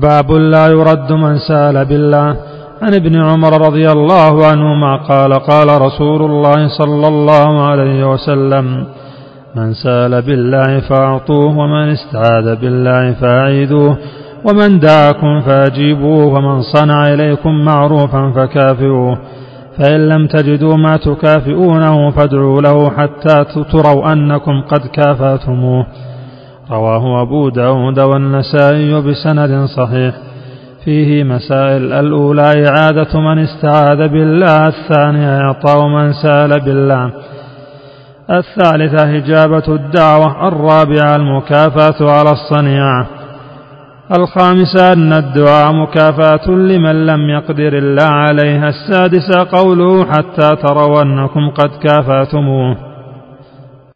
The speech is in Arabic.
باب لا يرد من سأل بالله. عن ابن عمر رضي الله عنهما قال قال رسول الله صلى الله عليه وسلم من سأل بالله فأعطوه ومن استعاذ بالله فاعيذوه ومن دعاكم فأجيبوه ومن صنع إليكم معروفا فكافئوه فإن لم تجدوا ما تكافئونه فادعوا له حتى تروا أنكم قد كافأتموه. رواه أبو داود والنسائي بسند صحيح. فيه مسائل الأولى إعادة من استعاذ بالله الثانية إعطاء من سأل بالله. الثالثة إجابة الدعوة الرابعة المكافأة على الصنيعة. الخامسة أن الدعاء مكافأة لمن لم يقدر الله عليها. السادسة قوله حتى تروا أنكم قد كافأتموه.